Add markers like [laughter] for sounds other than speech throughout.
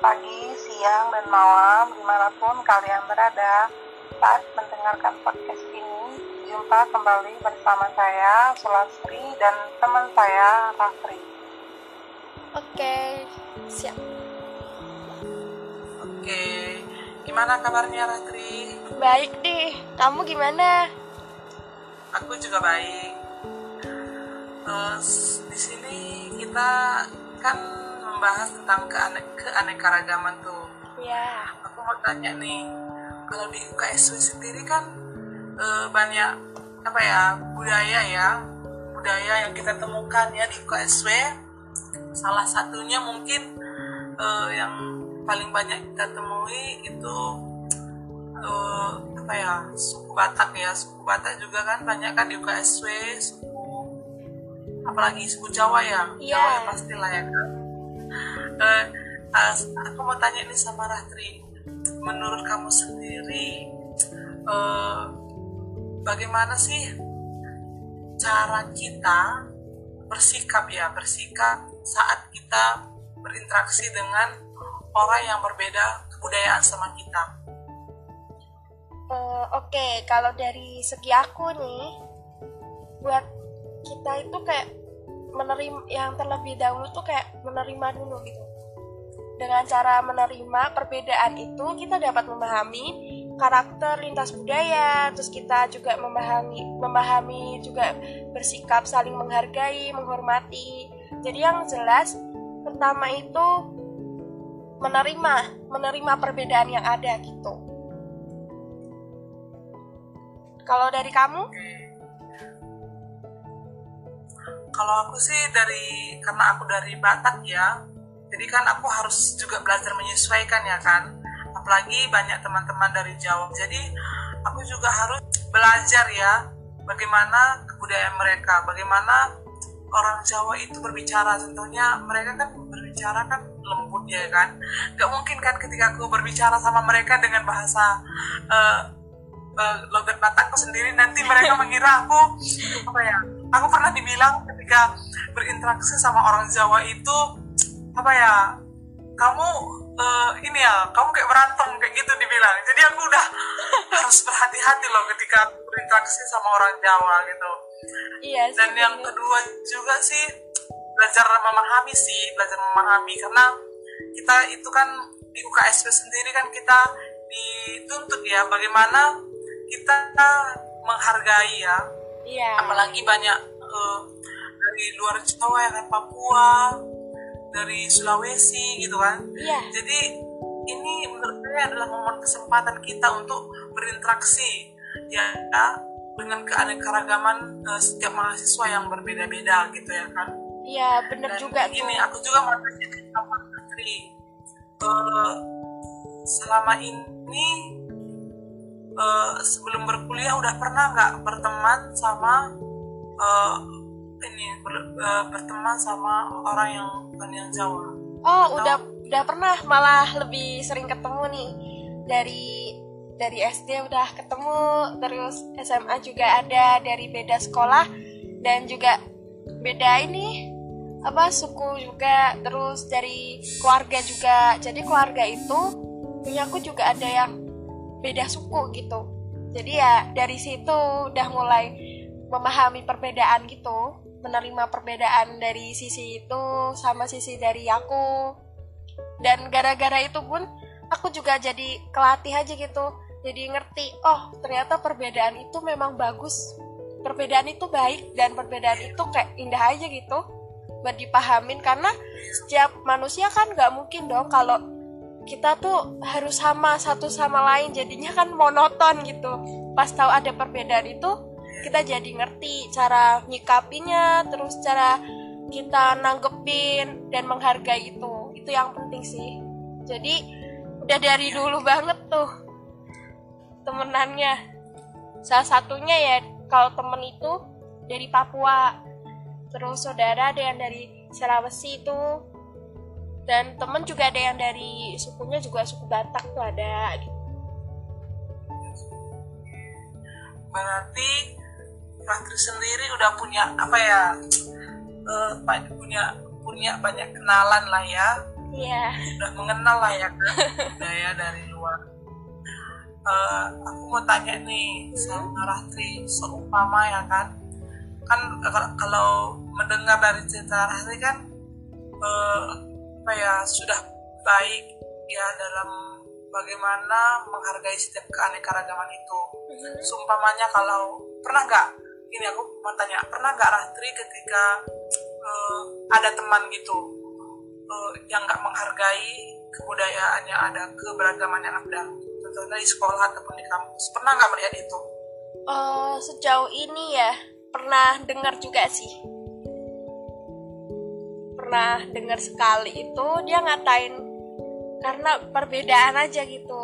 pagi, siang, dan malam di mana pun kalian berada saat mendengarkan podcast ini. Jumpa kembali bersama saya, Sulasri, dan teman saya, Rafri. Oke, siap. Oke, gimana kabarnya Ratri? Baik deh. Kamu gimana? Aku juga baik. Eh, s- di sini kita kan membahas tentang keane keanekaragaman tuh. Ya. Aku mau tanya nih, kalau di UKSW sendiri kan eh, banyak apa ya budaya ya, budaya yang kita temukan ya di UKSW. Salah satunya mungkin eh, yang paling banyak kita temui itu eh, apa ya suku Batak ya, suku Batak juga kan banyak kan di UKSW, suku apalagi suku Jawa ya, Iya. Jawa ya pastilah ya kan. Eh, as- aku mau tanya nih sama Ratri, menurut kamu sendiri, eh, bagaimana sih cara kita bersikap ya, bersikap saat kita berinteraksi dengan orang yang berbeda kebudayaan sama kita? Eh, Oke, kalau dari segi aku nih, buat kita itu kayak menerima yang terlebih dahulu tuh kayak menerima dulu gitu. Dengan cara menerima perbedaan itu kita dapat memahami karakter lintas budaya, terus kita juga memahami memahami juga bersikap saling menghargai, menghormati. Jadi yang jelas pertama itu menerima, menerima perbedaan yang ada gitu. Kalau dari kamu? Kalau aku sih dari karena aku dari Batak ya, jadi kan aku harus juga belajar menyesuaikan ya kan. Apalagi banyak teman-teman dari Jawa. Jadi aku juga harus belajar ya bagaimana kebudayaan mereka, bagaimana orang Jawa itu berbicara. Contohnya mereka kan berbicara kan lembut ya kan. Gak mungkin kan ketika aku berbicara sama mereka dengan bahasa eh, logat Batakku sendiri nanti mereka mengira aku apa ya aku pernah dibilang ketika berinteraksi sama orang Jawa itu apa ya kamu eh, ini ya kamu kayak berantem kayak gitu dibilang jadi aku udah [laughs] harus berhati-hati loh ketika berinteraksi sama orang Jawa gitu Iya sih. dan yang kedua juga sih belajar memahami sih belajar memahami karena kita itu kan di UKSP sendiri kan kita dituntut ya bagaimana kita menghargai ya Iya. apalagi banyak eh, dari luar Jawa ya kan Papua dari Sulawesi gitu kan Iya. jadi ini menurut saya adalah momen kesempatan kita untuk berinteraksi ya dengan keanekaragaman eh, setiap mahasiswa yang berbeda-beda gitu ya kan Iya, bener dan juga tuh. aku juga mau tanya sama Putri Eh, selama ini eh, sebelum berkuliah udah pernah nggak berteman sama eh, ini ber- eh, berteman sama orang yang bukan yang Jawa Oh, udah udah pernah malah lebih sering ketemu nih dari dari SD udah ketemu, terus SMA juga ada dari beda sekolah dan juga beda ini apa suku juga, terus dari keluarga juga. Jadi keluarga itu punya aku juga ada yang beda suku gitu. Jadi ya dari situ udah mulai memahami perbedaan gitu, menerima perbedaan dari sisi itu sama sisi dari aku. Dan gara-gara itu pun aku juga jadi kelatih aja gitu. Jadi ngerti, oh ternyata perbedaan itu memang bagus. Perbedaan itu baik dan perbedaan itu kayak indah aja gitu buat dipahamin karena setiap manusia kan nggak mungkin dong kalau kita tuh harus sama satu sama lain jadinya kan monoton gitu pas tahu ada perbedaan itu kita jadi ngerti cara nyikapinya terus cara kita nanggepin dan menghargai itu. Itu yang penting sih. Jadi udah dari dulu banget tuh temenannya. Salah satunya ya kalau temen itu dari Papua. Terus saudara ada yang dari Sulawesi itu. Dan temen juga ada yang dari sukunya juga suku Batak tuh ada. Berarti Ratri sendiri udah punya apa ya pa- punya punya banyak kenalan lah ya. Iya. udah mengenal lah ya kan budaya dari luar. Eh, aku mau tanya nih sama Ratri seumpama ya kan. Kan kalau- mendengar dari cerita Ratri kan eh, apa ya sudah baik ya dalam bagaimana menghargai setiap keanekaragaman itu. Seumpamanya kalau pernah nggak ini aku mau tanya pernah nggak Ratri ketika eh, ada teman gitu eh, yang nggak menghargai kebudayaan yang ada keberagaman yang ada contohnya di sekolah ataupun di kampus pernah nggak melihat itu Eh, sejauh ini ya pernah dengar juga sih. Pernah dengar sekali itu dia ngatain karena perbedaan aja gitu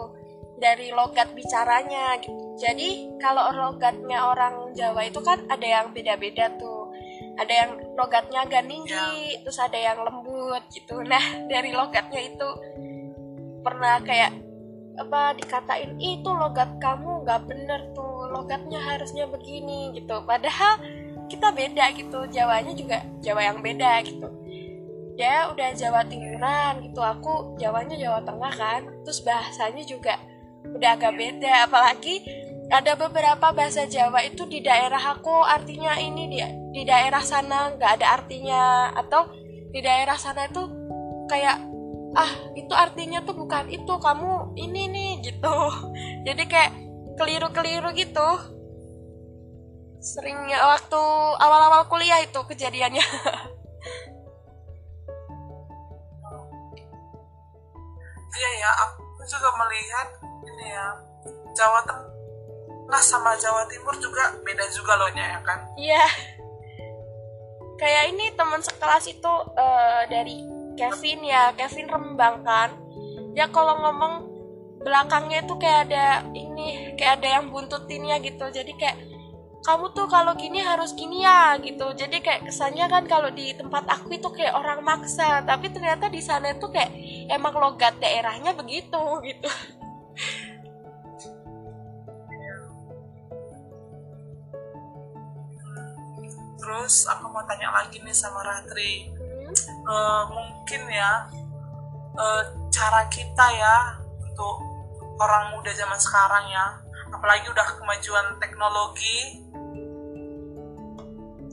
dari logat bicaranya gitu. Jadi kalau logatnya orang Jawa itu kan ada yang beda-beda tuh. Ada yang logatnya agak tinggi, terus ada yang lembut gitu. Nah, [laughs] dari logatnya itu pernah kayak apa dikatain itu logat kamu nggak bener tuh logatnya harusnya begini gitu padahal kita beda gitu Jawanya juga Jawa yang beda gitu dia udah Jawa Timuran gitu aku Jawanya Jawa Tengah kan terus bahasanya juga udah agak beda apalagi ada beberapa bahasa Jawa itu di daerah aku artinya ini di di daerah sana nggak ada artinya. Atau di daerah sana itu kayak ah itu artinya tuh bukan itu kamu ini nih gitu. [laughs] Jadi kayak keliru-keliru gitu. Seringnya waktu awal-awal kuliah itu kejadiannya. [laughs] Iya ya aku juga melihat ini ya. Jawa Tengah sama Jawa Timur juga beda juga loh ya kan? Iya. Kayak ini teman sekelas itu eh, dari Kevin ya. Kevin Rembang kan. Ya kalau ngomong belakangnya itu kayak ada ini kayak ada yang buntutinnya gitu. Jadi kayak kamu tuh kalau gini harus gini ya gitu. Jadi kayak kesannya kan kalau di tempat aku itu kayak orang maksa. Tapi ternyata di sana itu kayak emang logat daerahnya begitu gitu [laughs] terus aku mau tanya lagi nih sama Ratri. Hmm. Eh, mungkin ya eh, cara kita ya untuk orang muda zaman sekarang ya apalagi udah kemajuan teknologi.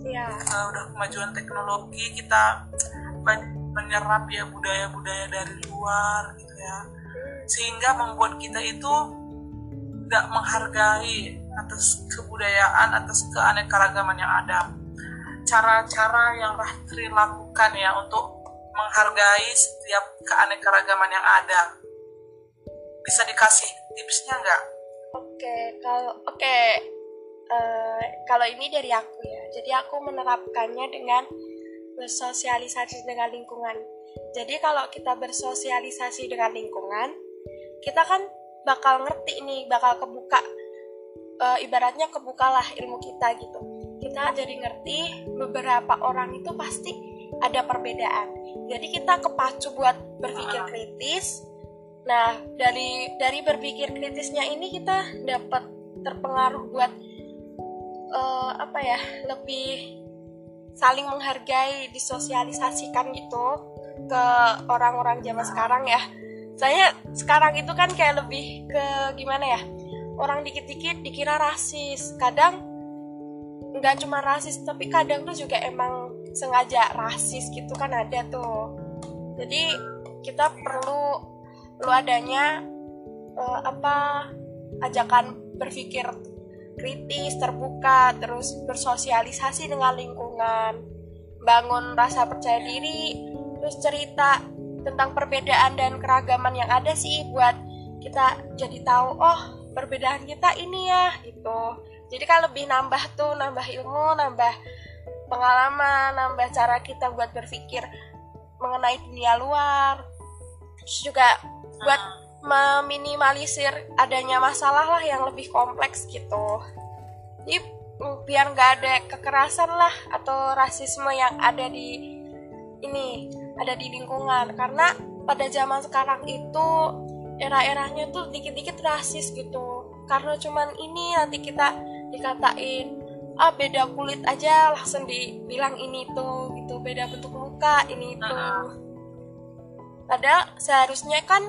Iya. eh, udah kemajuan teknologi kita menyerap ya budaya-budaya dari luar gitu ya. Sehingga membuat kita itu tidak menghargai atas kebudayaan atas keanekaragaman yang ada cara-cara yang Rahtri lakukan ya untuk menghargai setiap keanekaragaman yang ada bisa dikasih tipsnya nggak? Oke, kalau oke eh, kalau ini dari aku ya. Jadi aku menerapkannya dengan bersosialisasi dengan lingkungan. Jadi kalau kita bersosialisasi dengan lingkungan, kita kan bakal ngerti nih, bakal kebuka eh, ibaratnya kebukalah ilmu kita gitu. Kita jadi ngerti beberapa orang itu pasti ada perbedaan. Jadi kita kepacu buat berpikir kritis, Nah, dari dari berpikir kritisnya ini kita dapat terpengaruh buat eh, apa ya, lebih saling menghargai, disosialisasikan gitu ke orang-orang zaman sekarang ya. Saya sekarang itu kan kayak lebih ke gimana ya? Orang dikit-dikit dikira rasis. Kadang nggak cuma rasis, tapi kadang tuh juga emang sengaja rasis gitu kan ada tuh. Jadi kita perlu perlu adanya eh, apa ajakan berpikir kritis terbuka terus bersosialisasi dengan lingkungan bangun rasa percaya diri terus cerita tentang perbedaan dan keragaman yang ada sih buat kita jadi tahu oh perbedaan kita ini ya gitu jadi kan lebih nambah tuh nambah ilmu nambah pengalaman nambah cara kita buat berpikir mengenai dunia luar. Terus juga buat meminimalisir adanya masalah lah yang lebih kompleks gitu. Jadi mm, biar nggak ada kekerasan lah atau rasisme yang ada di ini ada di lingkungan. Karena pada zaman sekarang itu era-eranya tuh dikit-dikit rasis gitu. Karena cuman ini nanti kita dikatain ah beda kulit aja langsung dibilang ini tuh gitu beda bentuk muka ini itu Padahal seharusnya kan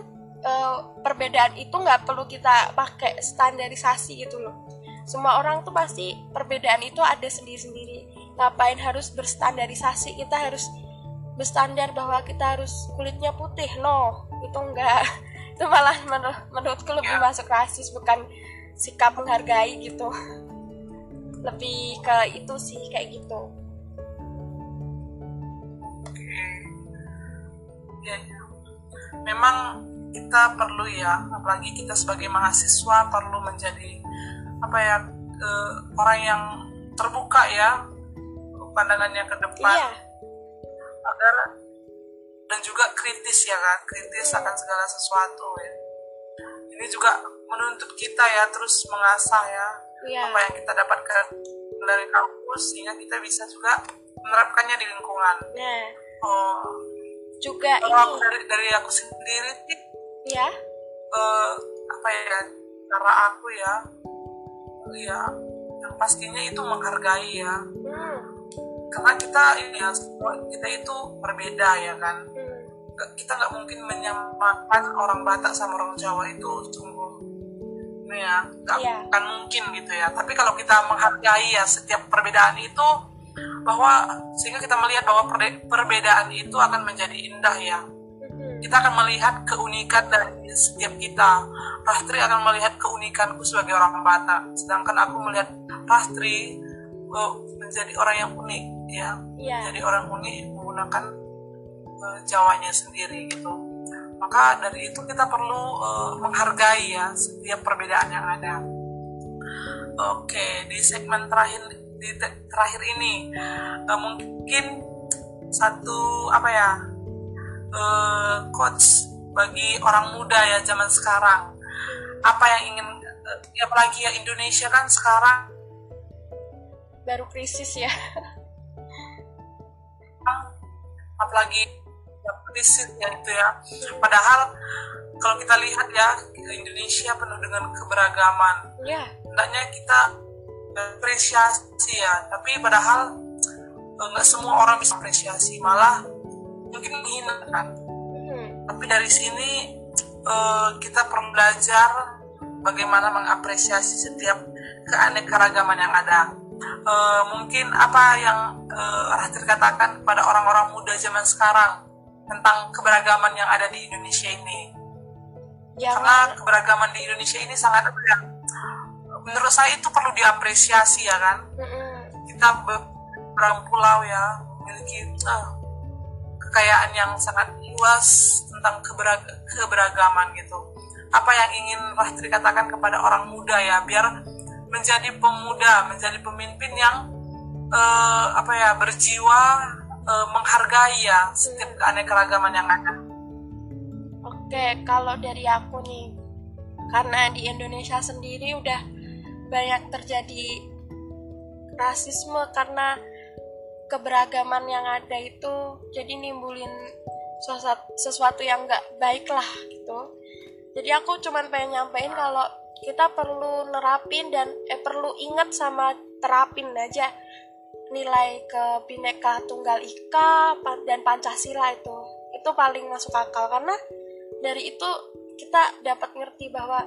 uh, perbedaan itu nggak perlu kita pakai standarisasi gitu loh. Semua orang tuh pasti perbedaan itu ada sendiri-sendiri. Ngapain harus berstandarisasi? Kita harus berstandar bahwa kita harus kulitnya putih. No, itu enggak. [laughs] Itu malah menur menurutku lebih ya. masuk rasis bukan sikap menghargai gitu. Lebih ke itu sih kayak gitu. Ya, ya memang kita perlu ya apalagi kita sebagai mahasiswa perlu menjadi apa ya ke orang yang terbuka ya pandangannya ke depan iya. agar dan juga kritis ya kan kritis akan segala sesuatu ya ini juga menuntut kita ya terus mengasah ya iya. apa yang kita dapatkan dari kampus sehingga kita bisa juga menerapkannya di lingkungan nah. oh juga kalau ini. dari dari aku sendiri sih ya uh, apa ya cara aku ya ya yang pastinya itu menghargai ya hmm. karena kita ini ya kita itu berbeda ya kan hmm. kita nggak mungkin menyamakan orang Batak sama orang Jawa itu ini ya. Nggak yeah. akan mungkin gitu ya. Tapi kalau kita menghargai ya setiap perbedaan itu bahwa sehingga kita melihat bahwa perbedaan itu akan menjadi indah ya. Kita akan melihat keunikan dari setiap kita. Rastri akan melihat keunikanku sebagai orang Batak. Sedangkan aku melihat Rastri oh, menjadi orang yang unik ya. Yeah. jadi orang unik menggunakan uh, Jawanya sendiri gitu maka dari itu kita perlu uh, menghargai ya setiap perbedaan yang ada. Oke di segmen terakhir di terakhir ini uh, mungkin satu apa ya uh, coach bagi orang muda ya zaman sekarang. Apa yang ingin uh, apalagi ya Indonesia kan sekarang baru krisis ya. Apalagi krisis ya itu ya. Padahal kalau kita lihat ya Indonesia penuh dengan keberagaman. Ya. hendaknya kita apresiasi ya tapi padahal eh, nggak semua orang bisa apresiasi malah mungkin menghinakan. Hmm. tapi dari sini uh, kita perlu belajar bagaimana mengapresiasi setiap keanekaragaman yang ada. Uh, mungkin apa yang uh, Rahtir katakan kepada orang-orang muda zaman sekarang tentang keberagaman yang ada di Indonesia ini. Ya, karena keberagaman di Indonesia ini sangat apa menurut saya itu perlu diapresiasi ya kan? Kita beberapa pulau ya memiliki uh, kekayaan yang sangat luas tentang keberag keberagaman gitu. Apa yang ingin Rahtri katakan kepada orang muda ya biar menjadi pemuda menjadi pemimpin yang uh, apa ya berjiwa uh, menghargai ya setiap keanekaragaman yang ada. Oke kalau dari aku nih karena di Indonesia sendiri udah banyak terjadi rasisme karena keberagaman yang ada itu jadi nimbulin sesuatu yang nggak baik lah gitu. Jadi aku cuman pengen nyampein kalau kita perlu nerapin dan eh perlu ingat sama terapin aja nilai ke bineka tunggal ika dan pancasila itu itu paling masuk akal. Karena dari itu kita dapat ngerti bahwa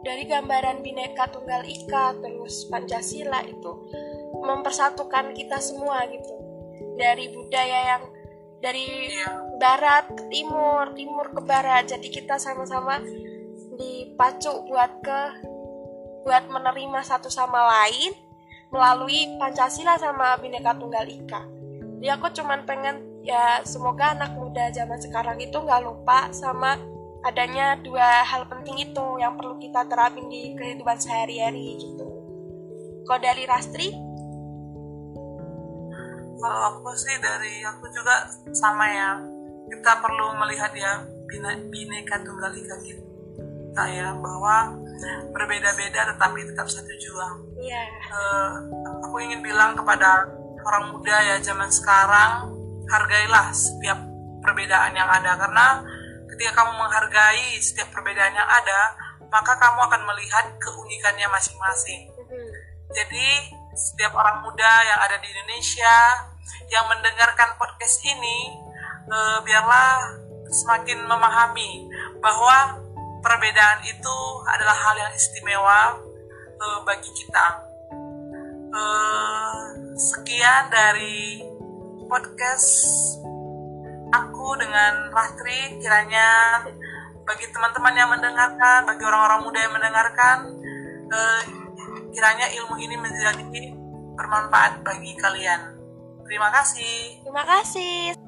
dari gambaran bineka tunggal ika terus pancasila itu mempersatukan kita semua gitu. Dari budaya yang dari barat ke timur timur ke barat. Jadi kita sama-sama dipacu buat ke buat menerima satu sama lain melalui pancasila sama bineka tunggal ika jadi aku cuman pengen ya semoga anak muda zaman sekarang itu nggak lupa sama adanya dua hal penting itu yang perlu kita terapin di kehidupan sehari-hari gitu. Kalau dari Rastri? Kalau aku sih dari aku juga sama ya. Kita perlu melihat ya bineka tunggal ika kita ya bahwa berbeda-beda tetapi tetap satu jua. Iya. Yeah. Uh, aku ingin bilang kepada orang muda ya zaman sekarang hargailah setiap perbedaan yang ada karena ketika kamu menghargai setiap perbedaan yang ada, maka kamu akan melihat keunikannya masing-masing. Jadi, setiap orang muda yang ada di Indonesia yang mendengarkan podcast ini, eh, biarlah semakin memahami bahwa perbedaan itu adalah hal yang istimewa uh, bagi kita. Uh, sekian dari podcast aku dengan Rahtri kiranya bagi teman-teman yang mendengarkan, bagi orang-orang muda yang mendengarkan, uh, kiranya ilmu ini menjadi bermanfaat bagi kalian. Terima kasih. Terima kasih.